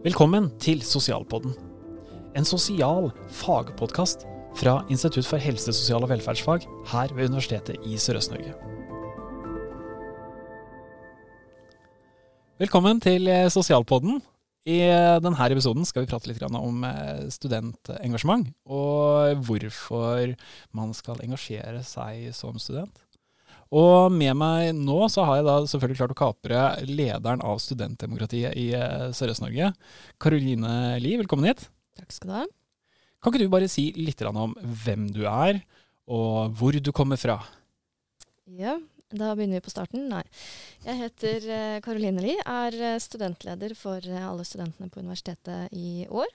Velkommen til Sosialpodden. En sosial fagpodkast fra Institutt for helse, sosial og velferdsfag her ved Universitetet i Sørøst-Norge. Velkommen til eh, Sosialpodden. I eh, denne episoden skal vi prate litt om eh, studentengasjement, og hvorfor man skal engasjere seg som student. Og med meg nå så har jeg da selvfølgelig klart å kapre lederen av studentdemokratiet i Sørøst-Norge. Karoline Lie, velkommen hit. Takk skal du ha. Kan ikke du bare si litt om hvem du er, og hvor du kommer fra? Ja, da begynner vi på starten. Nei. Jeg heter Karoline Li, er eh, studentleder for eh, alle studentene på universitetet i år.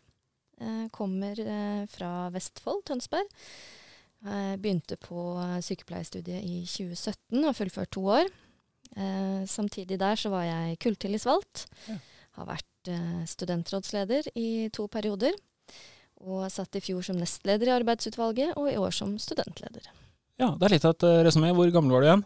Kommer fra Vestfold, Tønsberg. Jeg begynte på sykepleierstudiet i 2017 og fullført to år. Samtidig der så var jeg kulltillitsvalgt. Ja. Har vært studentrådsleder i to perioder. Og satt i fjor som nestleder i arbeidsutvalget, og i år som studentleder. Ja, det er litt av et uh, resumé. Hvor gammel var du igjen?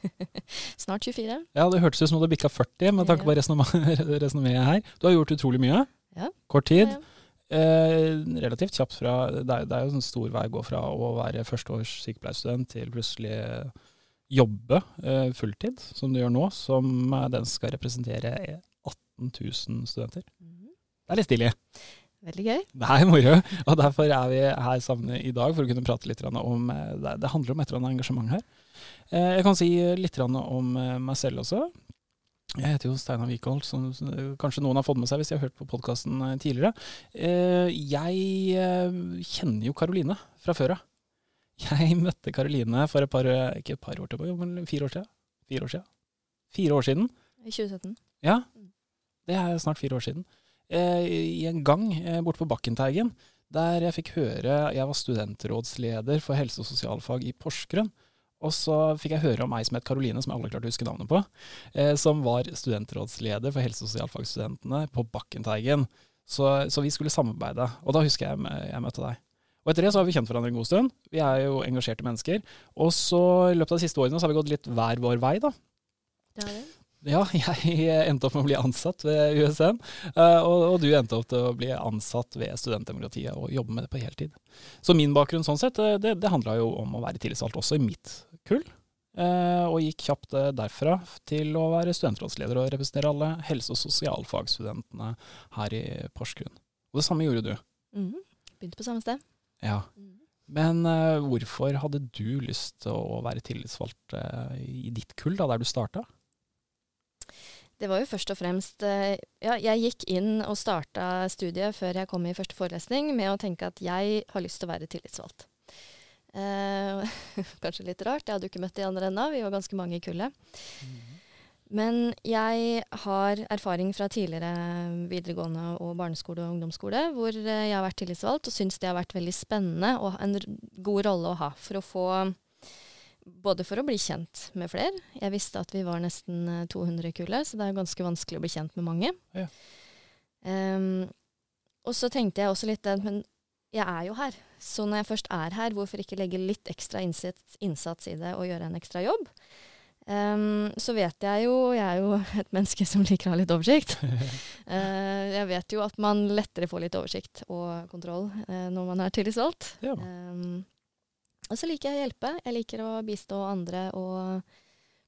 Snart 24. Ja, Det hørtes ut som du hadde bikka 40 med tanke på resonnementet her. Du har gjort utrolig mye. Ja. Kort tid. Ja, ja. Eh, relativt kjapt fra det er, det er, jo en stor vei å gå fra å være førsteårs sykepleierstudent til plutselig jobbe eh, fulltid, som du gjør nå, som eh, den skal representere 18 000 studenter. -hmm. Det er litt stilig. Veldig gøy. Det er moro. Og derfor er vi her sammen i dag for å kunne prate litt om eh, Det handler om et eller annet engasjement her. Eh, jeg kan si litt om meg selv også. Jeg heter jo Steinar Wikholt, som kanskje noen har fått med seg hvis de har hørt på podkasten tidligere. Jeg kjenner jo Karoline fra før av. Jeg møtte Karoline for et par, ikke et par år tilbake, men fire år siden. Fire år siden. Fire år siden. I 2017. Ja, det er snart fire år siden. Eh, i en gang eh, borte på Bakkenteigen, der jeg fikk høre Jeg var studentrådsleder for helse- og sosialfag i Porsgrunn. Og så fikk jeg høre om ei som het Karoline, som jeg aldri klarte å huske navnet på, eh, som var studentrådsleder for helse- og sosialfagsstudentene på Bakkenteigen. Så, så, vi skulle samarbeide, og da husker jeg jeg møtte deg. Og etter det så har vi kjent hverandre en god stund. Vi er jo engasjerte mennesker. Og så i løpet av de siste årene så har vi gått litt hver vår vei, da. Det har vi. Ja, jeg endte opp med å bli ansatt ved USN. Eh, og, og, du endte opp til å bli ansatt ved Studentdemokratiet og jobbe med det på heltid. Så min bakgrunn sånn sett, eh, det, det handla jo om å være tillitsvalgt også i mitt kull. Eh, og gikk kjapt derfra til å være studentrådsleder og representere alle helse- og sosialfagstudentene her i Porsgrunn. Og det samme gjorde du. Mm, begynte på samme sted. Ja. Mm. Men hvorfor hadde du lyst til å være tillitsvalgt i ditt kull, da, der du starta? Det var jo først og fremst eh, Ja, jeg gikk inn og starta studiet før jeg kom i første forelesning med å tenke at jeg har lyst til å være tillitsvalgt. Eh, kanskje litt rart, jeg hadde jo ikke møtt de andre ennå, vi var ganske mange i kullet. Men jeg har erfaring fra tidligere videregående og barneskole og ungdomsskole, hvor jeg har vært tillitsvalgt og syns det har vært veldig spennende og en god rolle å ha for å få både for å bli kjent med flere. Jeg visste at vi var nesten 200 kuler, kullet, så det er ganske vanskelig å bli kjent med mange. Ja. Um, og så tenkte jeg også litt men jeg er jo her. Så når jeg først er her, hvorfor ikke legge litt ekstra innsats, innsats i det og gjøre en ekstra jobb? Um, så vet jeg jo Jeg er jo et menneske som liker å ha litt oversikt. uh, jeg vet jo at man lettere får litt oversikt og kontroll uh, når man er tillitsvalgt. Ja. Um, og så liker jeg å hjelpe. Jeg liker å bistå andre og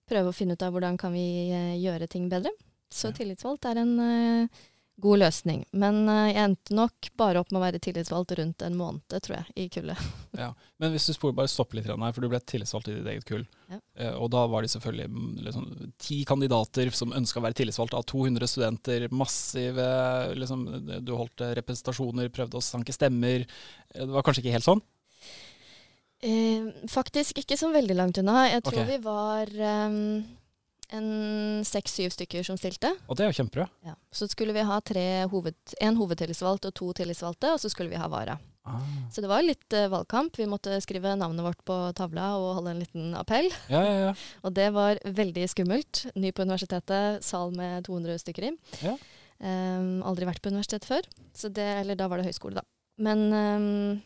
prøve å finne ut av hvordan kan vi kan gjøre ting bedre. Så ja. tillitsvalgt er en uh, god løsning. Men uh, jeg endte nok bare opp med å være tillitsvalgt rundt en måned, tror jeg, i kullet. ja. Men hvis du spoler, bare stopper litt her, for du ble tillitsvalgt i ditt eget kull. Ja. og da var det selvfølgelig mm, liksom, ti kandidater som ønska å være tillitsvalgt av 200 studenter. Massive liksom, Du holdt representasjoner, prøvde å sanke stemmer. Det var kanskje ikke helt sånn? Eh, faktisk ikke så veldig langt unna. Jeg tror okay. vi var um, en seks-syv stykker som stilte. Og det er jo kjempebra. Ja. Så skulle vi ha hoved, en hovedtillitsvalgt og to tillitsvalgte, og så skulle vi ha vara. Ah. Så det var litt uh, valgkamp. Vi måtte skrive navnet vårt på tavla og holde en liten appell. Ja, ja, ja. og det var veldig skummelt. Ny på universitetet, sal med 200 stykker i. Um, aldri vært på universitetet før. Det, eller da var det høyskole, da. Men um,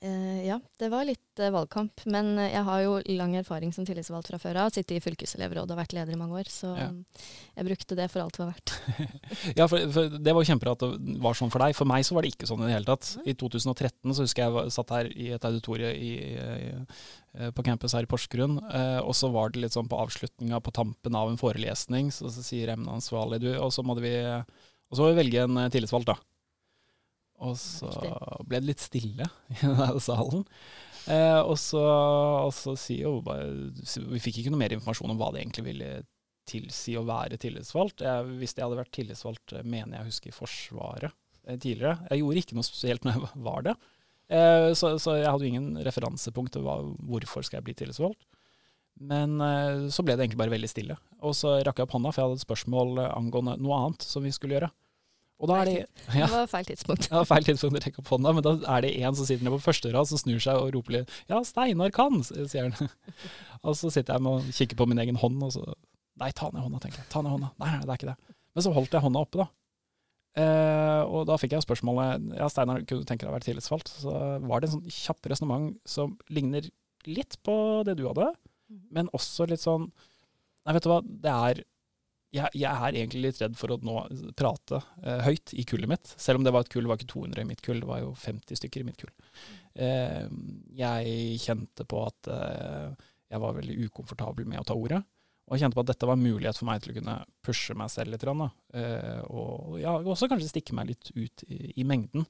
Eh, ja, det var litt uh, valgkamp. Men uh, jeg har jo lang erfaring som tillitsvalgt fra før av. Sittet i fylkeselevrådet og vært leder i mange år. Så Ja. jeg brukte det for alt det var verdt. Ja, for, for Det var jo kjempebra at det var sånn for deg. For meg så var det ikke sånn i det hele tatt. I 2013 så husker jeg var, satt her i et auditorium i, i, på campus her i Porsgrunn, og så var det litt sånn på avslutninga på tampen av en forelesning, så, så sier emneansvarlig du, og så måtte vi, og så velge en tillitsvalgt, da. Og så ble det litt stille i denne salen. Eh, og så, og så sier bare Vi fikk ikke noe mer informasjon om hva det egentlig ville tilsi å være tillitsvalgt. Jeg, hvis jeg hadde vært tillitsvalgt, eh, mener jeg å huske i Forsvaret eh, tidligere. Jeg gjorde ikke noe spesielt når jeg var det. Eh, så, så jeg hadde jo ingen referansepunkt til hvorfor skal jeg bli tillitsvalgt. Men eh, så ble det egentlig bare veldig stille. Og så rakk jeg opp hånda, for jeg hadde et spørsmål eh, angående noe annet som vi skulle gjøre. Og da er det ja, Det var feil tidspunkt. var feil tidspunkt å rekke opp hånda, men da er det en som sitter nede på første rad som snur seg og roper litt 'Ja, Steinar kan', sier han. og så sitter jeg med og kikker på min egen hånd, og så Nei, ta ned hånda, tenker jeg. Ta ned hånda. Nei, nei, det er ikke det. Men så holdt jeg hånda oppe, da. Eh, og da fikk jeg spørsmålet Ja, Steinar, kunne du tenke deg å være tillitsvalgt? Så var det en sånn kjapp resonnement som ligner litt på det du hadde, men også litt sånn Nei, vet du hva, det er jeg, jeg er egentlig litt redd for å nå prate eh, høyt i kullet mitt. Selv om det var et kull, det var ikke 200 i mitt kull, det var jo 50 stykker i mitt kull. Eh, jeg kjente på at eh, jeg var veldig ukomfortabel med å ta ordet. Og jeg kjente på at dette var en mulighet for meg til å kunne pushe meg selv litt. Eh, og ja, også kanskje stikke meg litt ut i, i mengden.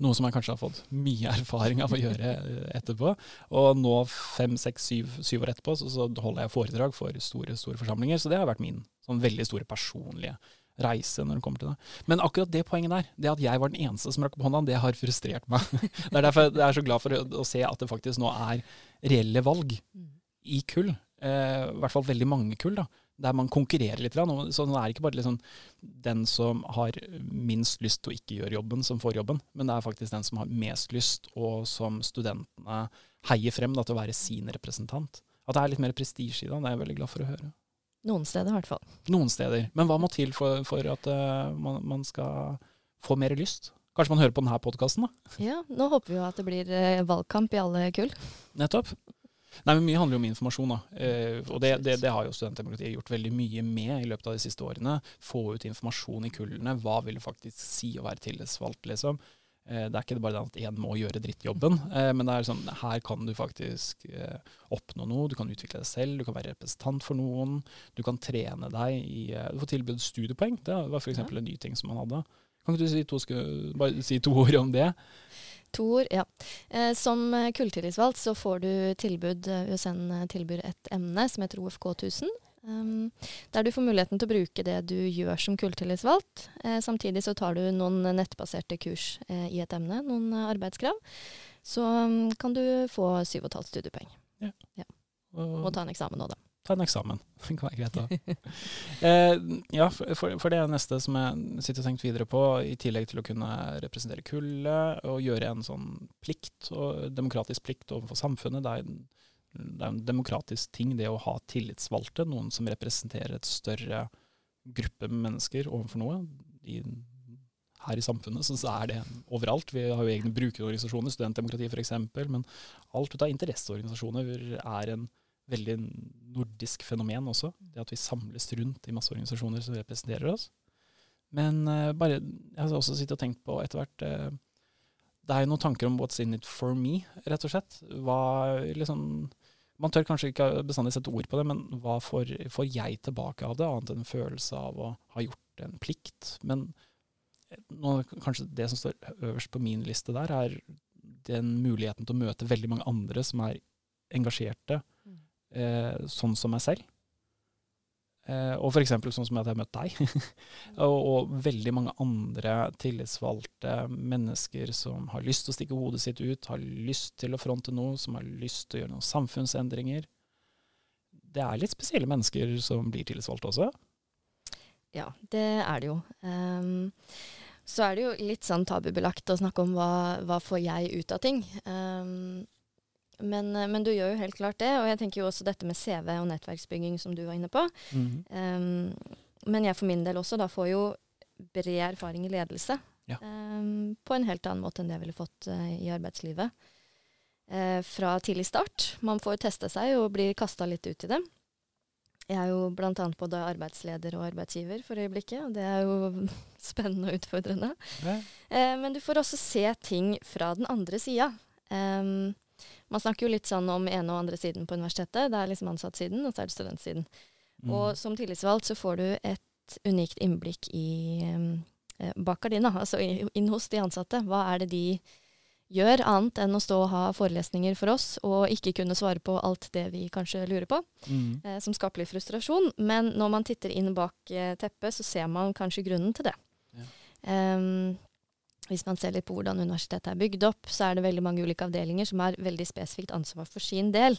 Noe som jeg kanskje har fått mye erfaring av å gjøre eh, etterpå. Og nå fem, seks, syv, syv år etterpå så, så holder jeg foredrag for store store forsamlinger. Så det har vært min sånn veldig store personlige reise når det kommer til det. Men akkurat det poenget der, det at jeg var den eneste som rakk opp hånda, det har frustrert meg. Det er derfor jeg er så glad for å, å se at det faktisk nå er reelle valg i kull. Eh, I hvert fall veldig mange kull, da. Der man konkurrerer litt. Så det er ikke bare liksom den som har minst lyst til å ikke gjøre jobben, som får jobben. Men det er faktisk den som har mest lyst, og som studentene heier frem da, til å være sin representant. At det er litt mer prestisje i det, det er jeg veldig glad for å høre. Noen steder i hvert fall. Noen steder. Men hva må til for, for at uh, man, man skal få mer lyst? Kanskje man hører på denne podkasten, da? Ja, nå håper vi jo at det blir eh, valgkamp i alle kull. Nettopp. Nei, men Mye handler jo om informasjon. da. Eh, og det, det, det har jo studentdemokratiet gjort veldig mye med i løpet av de siste årene. Få ut informasjon i kullene. Hva vil det faktisk si å være tillitsvalgt, liksom? Eh, det er ikke bare det at én må gjøre drittjobben, eh, men det er sånn, her kan du faktisk eh, oppnå noe. Du kan utvikle deg selv, du kan være representant for noen. Du kan trene deg i eh, Du får tilbud studiepoeng. Det var f.eks. En ny ting som man hadde. Kan ikke du si to, skal, bare si to ord om det? To ord, ja. Eh, som eh, kulltillitsvalgt så får du tilbud, eh, USN tilbyr et emne som heter OFK 1000. Um, der du får muligheten til å bruke det du gjør som kulltillitsvalgt. Eh, samtidig så tar du noen nettbaserte kurs eh, i et emne, noen eh, arbeidskrav. Så um, kan du få 7,5 studiepoeng. Og- Og ta en eksamen nå, da. Ta en eksamen. Det være greit, eh, ja, for, for det neste som jeg sitter og tenkt videre på, i tillegg til å kunne representere kullet og gjøre en sånn plikt, demokratisk plikt overfor samfunnet. Det er, det er en demokratisk ting, det å ha tillitsvalgte, noen som representerer et større gruppe mennesker overfor noe. I, her i samfunnet så er det overalt. Vi har jo egne brukerorganisasjoner, studentdemokrati f.eks., men alt ut av interesseorganisasjoner er en veldig nordisk fenomen også. Det at vi samles rundt i masse organisasjoner som representerer oss. Men uh, bare, jeg har også sittet og tenkt på etter hvert uh, Det er jo noen tanker om what's in it for me, rett og slett. Hva liksom Man tør kanskje ikke bestandig sette ord på det, men hva får, får jeg tilbake av det, annet enn en følelse av å ha gjort en plikt? Men eh, nå, kanskje det som står øverst på min liste der, er den muligheten til å møte veldig mange andre som er engasjerte eh, sånn som meg selv. Eh, og f.eks. sånn som at jeg har møtt deg. og, og veldig mange andre tillitsvalgte mennesker som har lyst til å stikke hodet sitt ut, har lyst til å fronte noe, som har lyst til å gjøre noen samfunnsendringer. Det er litt spesielle mennesker som blir tillitsvalgte også. Ja, det er det jo. Um, så er det jo litt sånn tabubelagt å snakke om hva, hva får jeg ut av ting. Ehm, men, men du gjør jo helt klart det, og jeg tenker jo også dette med CV og nettverksbygging som du var inne på. Ehm, men jeg for min del også da får jo bred erfaring i ledelse. Ja. Um, på en helt annen måte enn det jeg ville fått uh, i arbeidslivet. Uh, fra tidlig start. Man får teste seg og blir kasta litt ut i det. Jeg er jo bl.a. både arbeidsleder og arbeidsgiver for øyeblikket, og det er jo spennende og utfordrende. Ja. Uh, men du får også se ting fra den andre sida. Um, man snakker jo litt sånn om ene og andre siden på universitetet. Det er liksom ansattsiden, og så er det studentsiden. Mm. Og som tillitsvalgt så får du et unikt innblikk i eh, bak gardina, altså inn hos de ansatte. Hva er det de gjør, annet enn å stå og ha forelesninger for oss og ikke kunne svare på alt det vi kanskje lurer på, Mm. eh, som skaper litt frustrasjon. Men når man titter inn bak eh, teppet, så ser man kanskje grunnen til det. Ja. Um, hvis man ser litt på hvordan universitetet er bygd opp, så er det veldig mange ulike avdelinger som har veldig spesifikt ansvar for sin del.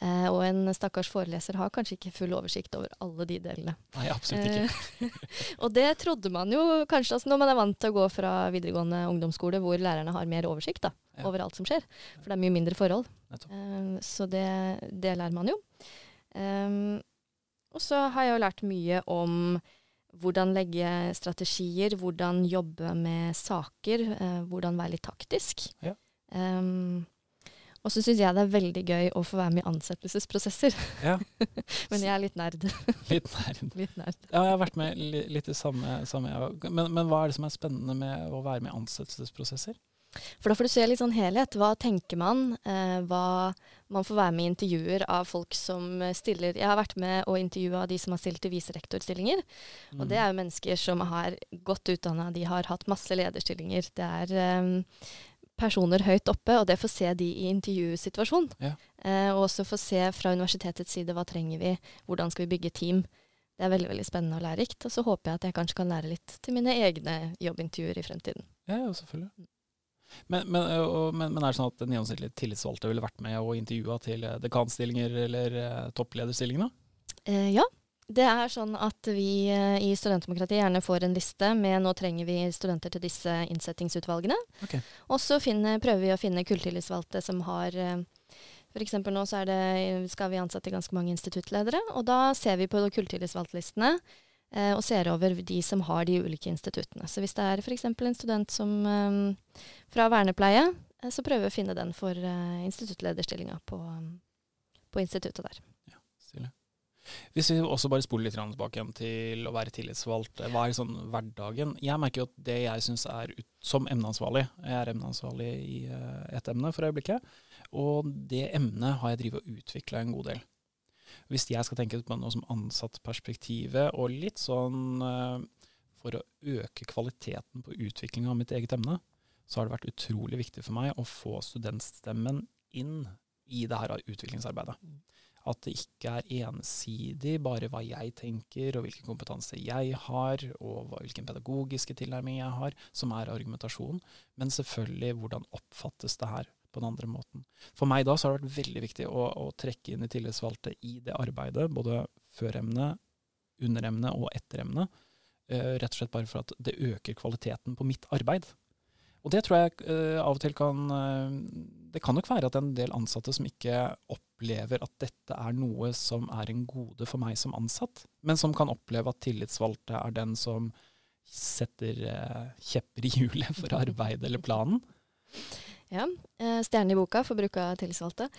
Eh, og en stakkars foreleser har kanskje ikke full oversikt over alle de delene. Nei, absolutt ikke. Eh, og det trodde man jo kanskje altså når man er vant til å gå fra videregående ungdomsskole hvor lærerne har mer oversikt da, Ja. over alt som skjer. For det er mye mindre forhold. Eh, så det, det lærer man jo. Um, og så har jeg jo lært mye om hvordan legge strategier, hvordan jobbe med saker, eh, hvordan være litt taktisk. Ja. Um, og så syns jeg det er veldig gøy å få være med i ansettelsesprosesser. Ja, Men jeg er litt nerd. litt nerd. litt nerd. Ja, jeg har vært med litt i samme, samme men, men hva er det som er spennende med å være med i ansettelsesprosesser? For da får du se litt sånn helhet. Hva tenker man? Eh, hva Man får være med i intervjuer av folk som stiller Jeg har vært med og intervjua de som har stilt til viserektorstillinger. Og det er jo mennesker som har godt utdanna, de har hatt masse lederstillinger. Det er eh, personer høyt oppe, og det får se de i intervjusituasjon. Ja. Eh, og også få se fra universitetets side hva trenger vi, hvordan skal vi bygge team. Det er veldig veldig spennende og lærerikt. Og så håper jeg at jeg kanskje kan lære litt til mine egne jobbintervjuer i fremtiden. Ja, ja, selvfølgelig. Men, men, og, men, men er det sånn at den gjennomsnittlige tillitsvalgte ville vært med og intervjua til eh, dekanstillinger eller eh, topplederstillinger? Eh, ja. Det er sånn at vi eh, i Studentdemokratiet gjerne får en liste med nå trenger vi studenter til disse innsettingsutvalgene. Okay. Og så prøver vi å finne kulltillitsvalgte som har F.eks. nå så det, skal vi ansette ganske mange instituttledere. Og da ser vi på kulltillitsvalgtlistene og ser over de som har de ulike instituttene. Så hvis det er f.eks. en student som, eh, fra vernepleie, eh, så prøver vi å finne den for eh, instituttlederstillinga på, på instituttet der. Stille. Hvis vi også bare spoler litt tilbake igjen til å være tillitsvalgt, eh, hva er sånn hverdagen? Jeg merker jo at det jeg syns er ut, som emneansvarlig, jeg er emneansvarlig i eh, et emne for øyeblikket, og det emnet har jeg drevet og utvikla en god del. Hvis jeg skal tenke på noe som ansattperspektivet, og litt sånn eh, for å øke kvaliteten på utviklinga av mitt eget emne, så har det vært utrolig viktig for meg å få studentstemmen inn i det her utviklingsarbeidet. At det ikke er ensidig bare hva jeg tenker og hvilken kompetanse jeg har, og hvilken pedagogiske tilnærming jeg har, som er argumentasjon. Men selvfølgelig hvordan oppfattes det her på den andre måten. For meg da så har det vært veldig viktig å, å trekke inn de tillitsvalgte i det arbeidet, både før underemne under emne og etter emne. Eh, rett og slett bare for at det øker kvaliteten på mitt arbeid. Og det tror jeg uh, av og til kan uh, Det kan nok være at en del ansatte som ikke opplever at dette er noe som er en gode for meg som ansatt, men som kan oppleve at tillitsvalgte er den som setter kjepper i hjulet for arbeidet eller planen. Ja. Eh, stjerne i boka for bruk av tillitsvalgte.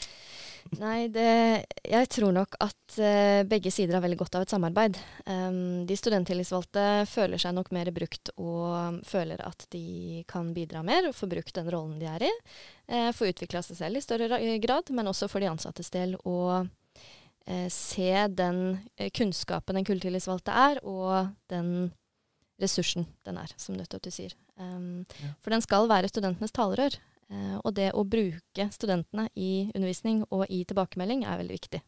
Nei, det, jeg tror nok at eh, begge sider har veldig godt av et samarbeid. Um, de studenttillitsvalgte føler seg nok mer brukt og føler at de kan bidra mer og få brukt den rollen de er i. Eh, få utvikla seg selv i større grad, men også for de ansattes del å eh, se den kunnskapen en kulltillitsvalgte er, og den ressursen den er, som nettopp du sier. Ja. For den skal være studentenes talerør. Eh, og det å bruke studentene i undervisning og i tilbakemelding er veldig viktig.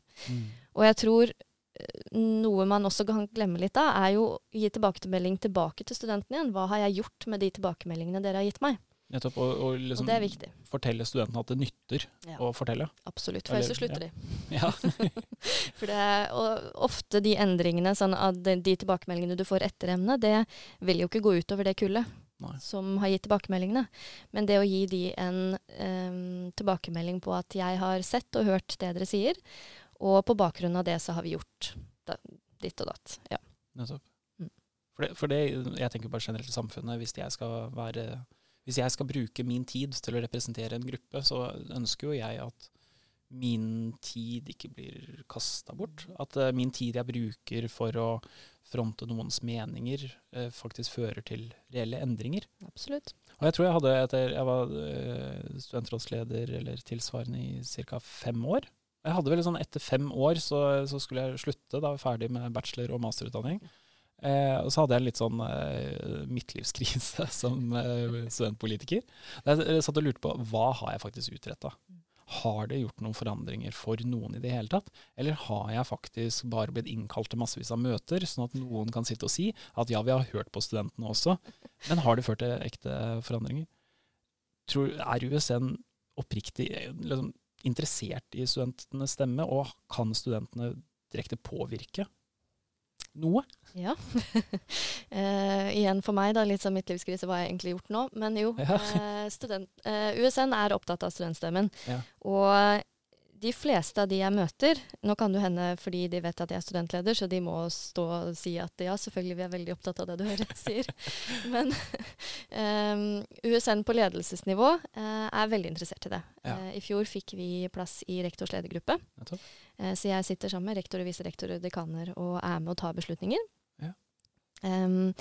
Og jeg tror eh, noe man også kan glemme litt av, er jo å gi tilbakemelding tilbake til studentene igjen. Hva har jeg gjort med de tilbakemeldingene dere har gitt meg? Nettopp, og, og liksom Og det er viktig. fortelle studentene at det nytter Ja. å fortelle. Absolutt. For ellers så slutter slutter de. Ja. For det er og ofte de endringene, sånn at de, de tilbakemeldingene du får etter emnet, det vil jo ikke gå utover det kullet Nei. som har gitt tilbakemeldingene. Men det å gi de en um, tilbakemelding på at jeg har sett og hørt det dere sier, og på bakgrunn av det så har vi gjort da, ditt og datt. Ja. Nettopp. Mm. For, det, for det, jeg tenker bare generelt i samfunnet, hvis jeg skal være hvis jeg skal bruke min tid til å representere en gruppe, så ønsker jo jeg at min tid ikke blir kasta bort. At uh, min tid jeg bruker for å fronte noens meninger, uh, faktisk fører til reelle endringer. Absolutt. Og jeg tror jeg hadde etter Jeg var uh, studentrådsleder eller tilsvarende i ca. fem år. Jeg hadde vel sånn Etter fem år så, så skulle jeg slutte, da var jeg ferdig med bachelor- og masterutdanning. Eh, og så hadde jeg en litt sånn eh, midtlivskrise som eh, studentpolitiker. Jeg satt og lurte på hva har jeg faktisk utretta. Har det gjort noen forandringer for noen i det hele tatt? Eller har jeg faktisk bare blitt innkalt til massevis av møter, sånn at noen kan sitte og si at ja, vi har hørt på studentene også, men har det ført til ekte forandringer? Tror, er USN oppriktig liksom, interessert i studentenes stemme, og kan studentene direkte påvirke noe? Ja. uh, igjen for meg, da, litt sånn midtlivskrise, hva har jeg egentlig gjort nå? Men jo, ja. uh, student, uh, USN er opptatt av studentstemmen. Ja. Og de fleste av de jeg møter Nå kan det hende fordi de vet at jeg er studentleder, så de må stå og si at ja, selvfølgelig, vi er veldig opptatt av det du hører, sier. Men um, USN på ledelsesnivå uh, er veldig interessert i det. Ja. Uh, I fjor fikk vi plass i rektors ledergruppe. Uh, så jeg sitter sammen med rektor og viserektor viserektorer, dekaner og er med og tar beslutninger. Ja. Um,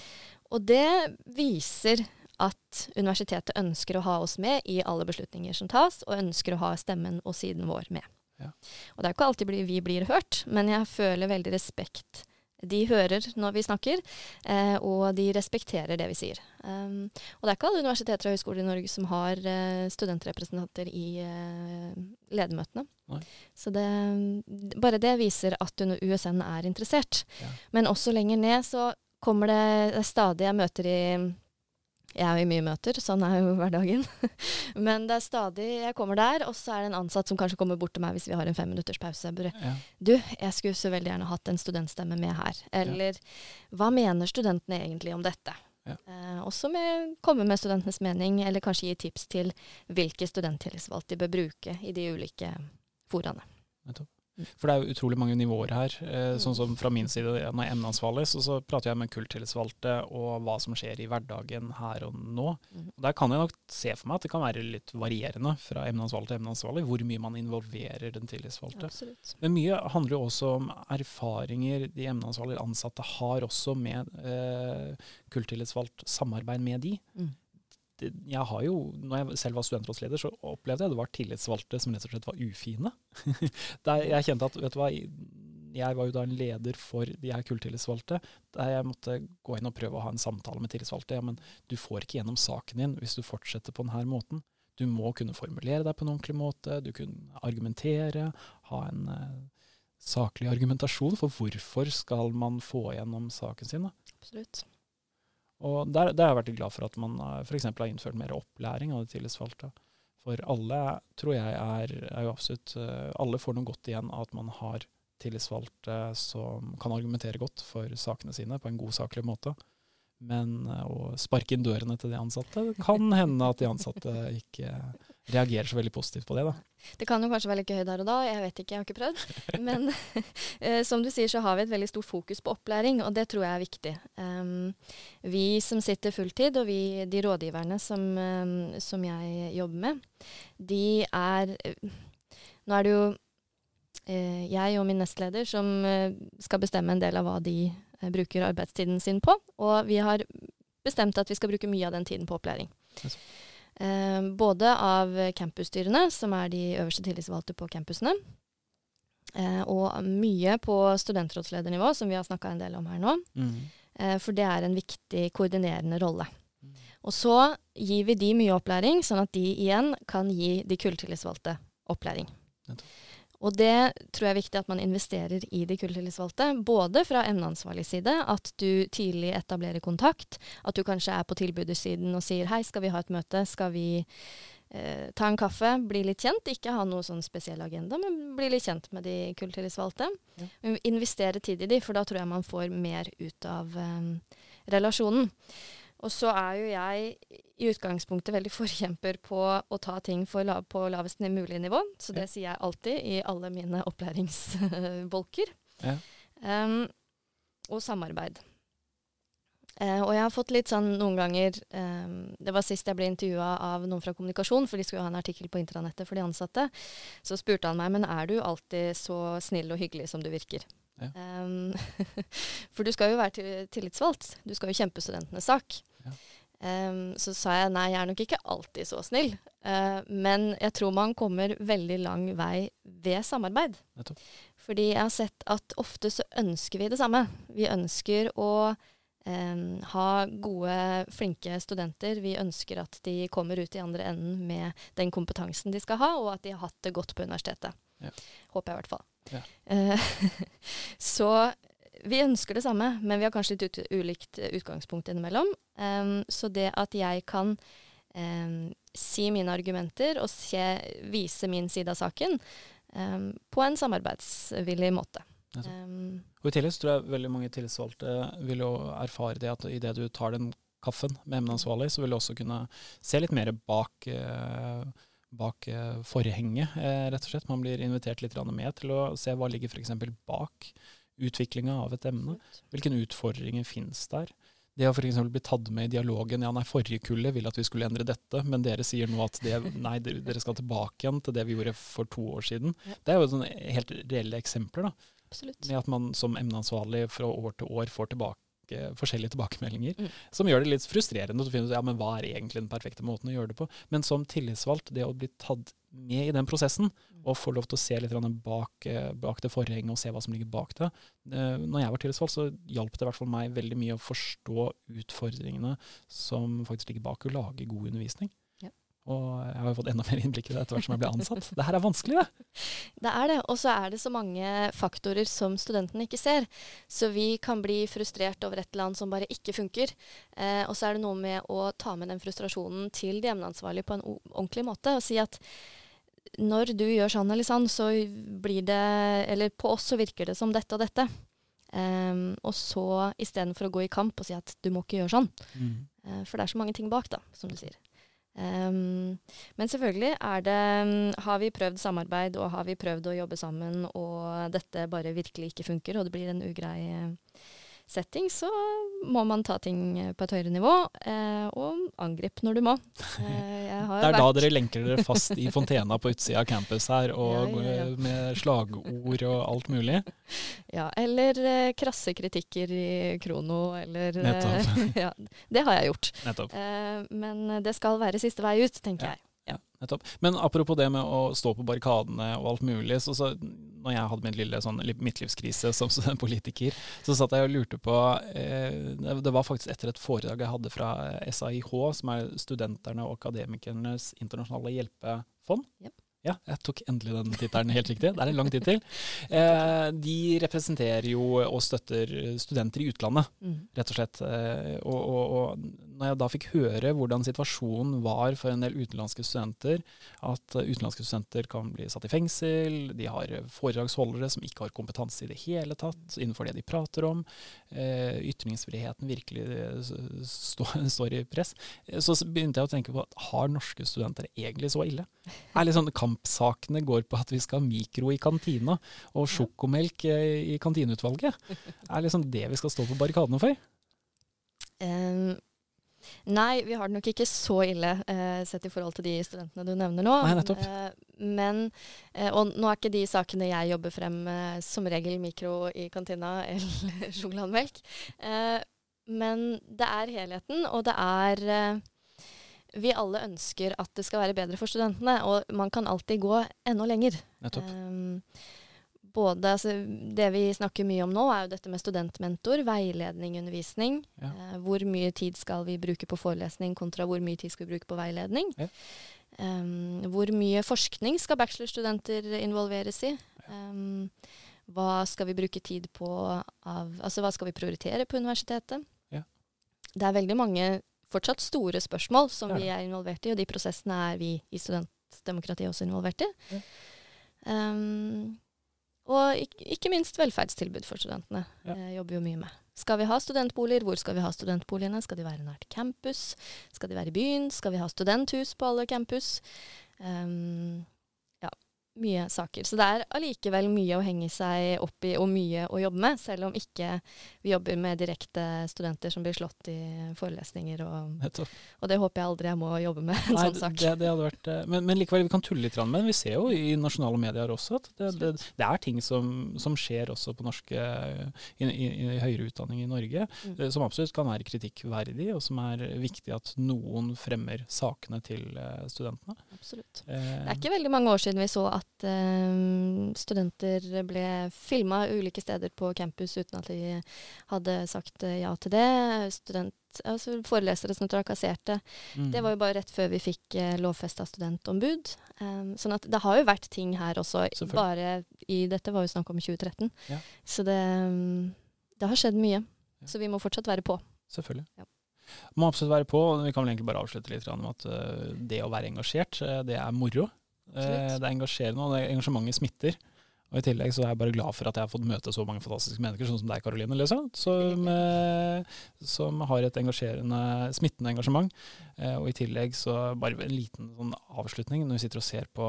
og det viser at universitetet ønsker å ha oss med i alle beslutninger som tas, og ønsker å ha stemmen og siden vår med. Ja. Og det er ikke alltid vi blir hørt, men jeg føler veldig respekt. De hører når vi snakker, eh, og de respekterer det vi sier. Um, og det er ikke alle universiteter og høyskoler i Norge som har eh, studentrepresentanter i eh, ledermøtene. Nei. Så det, bare det viser at USN er interessert. Ja. Men også lenger ned så kommer det stadig jeg møter i jeg er jo i mye møter, sånn er jo hverdagen. Men det er stadig Jeg kommer der, og så er det en ansatt som kanskje kommer bort til meg hvis vi har en femminutters pause. Bare, ja. Du, jeg skulle så veldig gjerne hatt en studentstemme med her. Eller ja. hva mener studentene egentlig om dette? Ja. Eh, også med, komme med studentenes mening, eller kanskje gi tips til hvilke studenttillitsvalgte de bør bruke i de ulike foraene. Nettopp. For det er jo utrolig mange nivåer her. Eh, sånn som fra min side, når jeg er emneansvarlig, så, så prater jeg med kulttillitsvalgte og hva som skjer i hverdagen her og nå. Mm. Og Der kan jeg nok se for meg at det kan være litt varierende fra emneansvarlig til emneansvarlig, hvor mye man involverer den tillitsvalgte. Absolutt. Men mye handler jo også om erfaringer de emneansvarlige ansatte har også med eh, kulttillitsvalgt samarbeid med de. Mm jeg har jo, når jeg selv var studentrådsleder, så opplevde jeg det var tillitsvalgte som rett og slett var ufine. jeg kjente at, vet du hva, jeg var jo da en leder for de her kulltillitsvalgte, der jeg måtte gå inn og prøve å ha en samtale med tillitsvalgte. Ja, men du får ikke gjennom saken din hvis du fortsetter på denne måten. Du må kunne formulere deg på en ordentlig måte, du kunne argumentere, ha en eh, saklig argumentasjon for hvorfor skal man få gjennom saken sin. Da. Absolutt. Og der, der, har jeg vært glad for at man eh, f.eks. har innført mer opplæring av de tillitsvalgte. For alle tror jeg er, er, jo absolutt eh, Alle får noe godt igjen av at man har tillitsvalgte som kan argumentere godt for sakene sine på en god, saklig måte. Men eh, å sparke inn dørene til de ansatte kan hende at de ansatte ikke reagerer så veldig positivt på det. da. Det kan jo kanskje være litt gøy der og da, jeg vet ikke, jeg har ikke prøvd. Men eh, som du sier så har vi et veldig stort fokus på opplæring, og det tror jeg er viktig. Um, vi som sitter fulltid, og vi, de rådgiverne som, um, som, jeg jobber med, de er Nå er det jo uh, jeg og min nestleder som uh, skal bestemme en del av hva de uh, bruker arbeidstiden sin på, og vi har bestemt at vi skal bruke mye av den tiden på opplæring. Yes. Eh, både av campusstyrene, som er de øverste tillitsvalgte på campusene, eh, og mye på studentrådsledernivå, som vi har snakka en del om her nå. Mm. Eh, for det er en viktig koordinerende rolle. Mm. Og så gir vi de mye opplæring, sånn at de igjen kan gi de kulltillitsvalgte opplæring. Nettopp. Og det tror jeg er viktig at man investerer i de kulturtillitsvalgte. Både fra emneansvarlig side, at du tidlig etablerer kontakt. At du kanskje er på tilbudersiden og sier hei, skal vi ha et møte, skal vi eh, ta en kaffe, bli litt kjent. Ikke ha noe sånn spesiell agenda, men bli litt kjent med de kulturtillitsvalgte. Ja. Investere tid i de, for da tror jeg man får mer ut av eh, relasjonen. Og så er jo jeg i utgangspunktet veldig forkjemper på å ta ting la på lavest mulig nivå. Så det ja. sier jeg alltid i alle mine opplæringsbolker. Ja. Um, og samarbeid. Uh, og jeg har fått litt sånn noen ganger um, Det var sist jeg ble intervjua av noen fra kommunikasjon, for de skulle jo ha en artikkel på intranettet for de ansatte. Så spurte han meg men er du alltid så snill og hyggelig som du virker. Ja. Um, for du skal jo være tillitsvalgt. Du skal jo kjempe studentenes sak. Ja. Um, så sa jeg nei, jeg er nok ikke alltid så snill. Uh, men jeg tror man kommer veldig lang vei ved samarbeid. Nettopp. Fordi jeg har sett at ofte så ønsker vi det samme. Vi ønsker å um, ha gode, flinke studenter. Vi ønsker at de kommer ut i andre enden med den kompetansen de skal ha, og at de har hatt det godt på universitetet. Ja. Håper jeg i hvert fall. Ja. Uh, så vi ønsker det samme, men vi har kanskje litt ut, ulikt utgangspunkt innimellom. Um, så det at jeg kan um, si mine argumenter og se, vise min side av saken um, på en samarbeidsvillig måte. Um, og I tillegg tror jeg veldig mange tillitsvalgte vil jo erfare det at idet du tar den kaffen med emneansvarlig, så vil du også kunne se litt mer bak uh, bak eh, forhenget, eh, rett og slett. Man blir invitert litt med til å se hva ligger f.eks. bak utviklinga av et emne. Hvilke utfordringer finnes der? Det å f.eks. bli tatt med i dialogen ja nei, forrige kullet ville at vi skulle endre dette, men dere sier nå at det, nei, dere skal tilbake igjen til det vi gjorde for to år siden. Det er jo sånne helt reelle eksempler. da. Absolutt. Med at man som emneansvarlig fra år til år får tilbake forskjellige tilbakemeldinger, Mm. som gjør det litt frustrerende å finne ut ja, men hva er egentlig den perfekte måten å gjøre det på. Men som tillitsvalgt, det å bli tatt med i den prosessen, og få lov til å se litt bak, eh, bak det forhenget og se hva som ligger bak det. Eh, Når jeg var tillitsvalgt, så hjalp det i hvert fall meg veldig mye å forstå utfordringene som faktisk ligger bak å lage god undervisning. Ja. Og jeg har jo fått enda mer innblikk i det etter hvert som jeg ble ansatt. Det her er vanskelig, det. Det er det, og så er det så mange faktorer som studentene ikke ser. Så vi kan bli frustrert over et eller annet som bare ikke funker. Eh, og så er det noe med å ta med den frustrasjonen til de emneansvarlige på en ordentlig måte. Og si at når du gjør sånn eller sånn, så blir det Eller på oss så virker det som dette og dette. Um, og så istedenfor å gå i kamp og si at du må ikke gjøre sånn. Eh, For det er så mange ting bak, da, som du sier. Um, men selvfølgelig er det, mm, har vi prøvd samarbeid og har vi prøvd å jobbe sammen, og dette bare virkelig ikke funker, og det blir en ugrei eh, setting, så må man ta ting eh, på et høyere nivå, eh, og angripe når du må. Eh, Det er da dere lenker dere fast i fontena på utsida av campus her, og Ja, ja, ja. eh, med slagord og alt mulig. Ja, eller eh, krasse kritikker i Krono, eller eh, Nettopp. ja, Det har jeg gjort. Nettopp. Eh, men det skal være siste vei ut, tenker jeg. Ja, nettopp. Men apropos det med å stå på barrikadene og alt mulig. Så, så når jeg hadde min lille sånn midtlivskrise som politiker, så satt jeg og lurte på eh, det- var faktisk etter et foredrag jeg hadde fra SAIH, som er Studenterne og akademikernes internasjonale hjelpefond. Yep. Ja, jeg tok endelig den tittelen helt riktig. Det er en lang tittel. Eh, de representerer jo og støtter studenter i utlandet Mm. rett og slett. Eh, Og, og, og når jeg da fikk høre hvordan situasjonen var for en del utenlandske studenter, at eh, utenlandske studenter kan bli satt i fengsel, de har foredragsholdere som ikke har kompetanse i det hele tatt innenfor det de prater om, eh, ytringsfriheten virkelig eh, stå, står i press, eh, så begynte jeg å tenke på at har norske studenter egentlig så ille? Er liksom Kampsakene går på at vi skal ha mikro i kantina og sjokomelk i kantineutvalget. Er liksom det vi skal stå på barrikadene for? Ehm, nei, vi har det nok ikke så ille eh, sett i forhold til de studentene du nevner nå. Nei, nettopp. Eh, men, eh, og nå er ikke de sakene jeg jobber frem eh, som regel mikro i kantina eller sjokolademelk. Eh, men det er helheten, og det er eh, Vi alle ønsker at det skal være bedre for studentene, og man kan alltid gå enda lenger. Nettopp. Um, både, altså, det vi snakker mye om nå, er jo dette med studentmentor, veiledning, undervisning. Ja. Eh, hvor mye tid skal vi bruke på forelesning kontra hvor mye tid skal vi bruke på veiledning? Ja. Um, hvor mye forskning skal bachelorstudenter involveres i? Um, hva skal vi bruke tid på av Altså hva skal vi prioritere på universitetet? Ja. Det er veldig mange fortsatt store spørsmål som vi er involvert i, og de prosessene er vi i studentdemokratiet også involvert i. Um, og ikke, ikke minst velferdstilbud for studentene. Ja. eh, jobber jo mye med. Skal vi ha studentboliger? Hvor skal vi ha studentboligene? Skal de være nært campus? Skal de være i byen? Skal vi ha studenthus på alle campus? Um. Mye saker. Så det er allikevel mye å henge seg opp i og mye å jobbe med, selv om ikke vi jobber med direkte studenter som blir slått i forelesninger. Og, og det håper jeg aldri jeg må jobbe med. en Nei, sånn sak. Det, det hadde vært, eh, men, men, likevel, vi kan tulle litt med den. Vi ser jo i nasjonale medier også at det, det, det er ting som, som, skjer også på norske i, i, i høyere utdanning i Norge, mm. Eh, som absolutt kan være kritikkverdig, og som er viktig at noen fremmer sakene til eh, studentene. Absolutt. Eh, det er ikke veldig mange år siden vi så at at uh, studenter ble filma ulike steder på campus uten at de hadde sagt ja til det. Student, altså forelesere som trakasserte. Mm. Det var jo bare rett før vi fikk uh, lovfesta studentombud. Um, sånn at det har jo vært ting her også. Bare i Dette var jo snakk om 2013. Ja. Så det, um, det, har skjedd mye. Ja. Så vi må fortsatt være på. Selvfølgelig. Ja. Må absolutt være på. Vi kan vel egentlig bare avslutte litt med at uh, det å være engasjert, det er moro. Eh, det er engasjerende, og engasjementet smitter. Og I tillegg så er jeg bare glad for at jeg har fått møte så mange fantastiske mennesker, sånn som deg, Karoline, liksom, som, eh, som, har et engasjerende, smittende engasjement. Eh, og i tillegg så bare en liten sånn avslutning, når vi sitter og ser på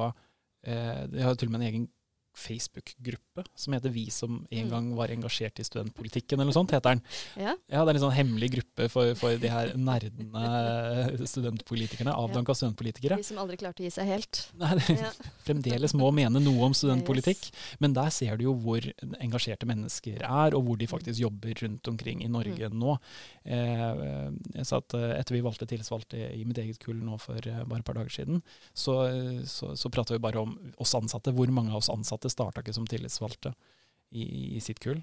eh, De har til og med en egen Facebook-gruppe som heter Vi som en mm. gang var engasjert i studentpolitikken, eller noe sånt, heter den. Ja. ja det er en sånn hemmelig gruppe for, for de her nerdene studentpolitikerne, avdanka ja. studentpolitikere. De som aldri klarte å gi seg helt. Nei, ja. fremdeles må mene noe om studentpolitikk. Yes. Men der ser du jo hvor engasjerte mennesker er, og hvor de faktisk jobber rundt omkring i Norge mm. nå. Eh, jeg satt, eh, etter vi valgte tillitsvalgte i mitt eget kull nå for eh, bare et par dager siden, så, så, så prata vi bare om oss ansatte. Hvor mange av oss ansatte ansatte starta ikke som tillitsvalgte i, i, sitt kull.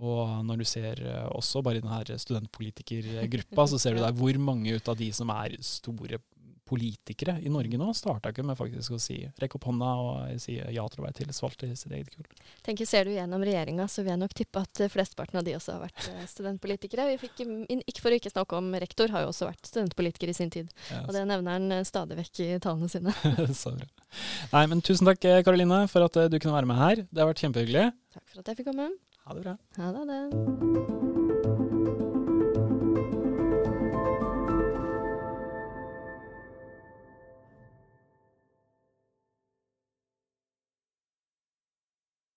Og når du ser eh, også bare i denne studentpolitikergruppa, så ser du der hvor mange ut av de som er store politikere i Norge nå, starta ikke med faktisk å si rekk opp hånda og si ja til å være tillitsvalgt i sitt eget kull. Tenker Ser du gjennom regjeringa, så vil jeg nok tippe at flesteparten av de også har vært eh, studentpolitikere. Vi fikk, ikke For å ikke snakke om rektor, har jo også vært studentpolitiker i sin tid. Yes. og det nevner han eh, stadig vekk i talene sine. så bra. Nei, men tusen takk Karoline for at eh, du kunne være med her. Det har vært kjempehyggelig. Takk for at jeg fikk komme. Ha det bra. Ha det.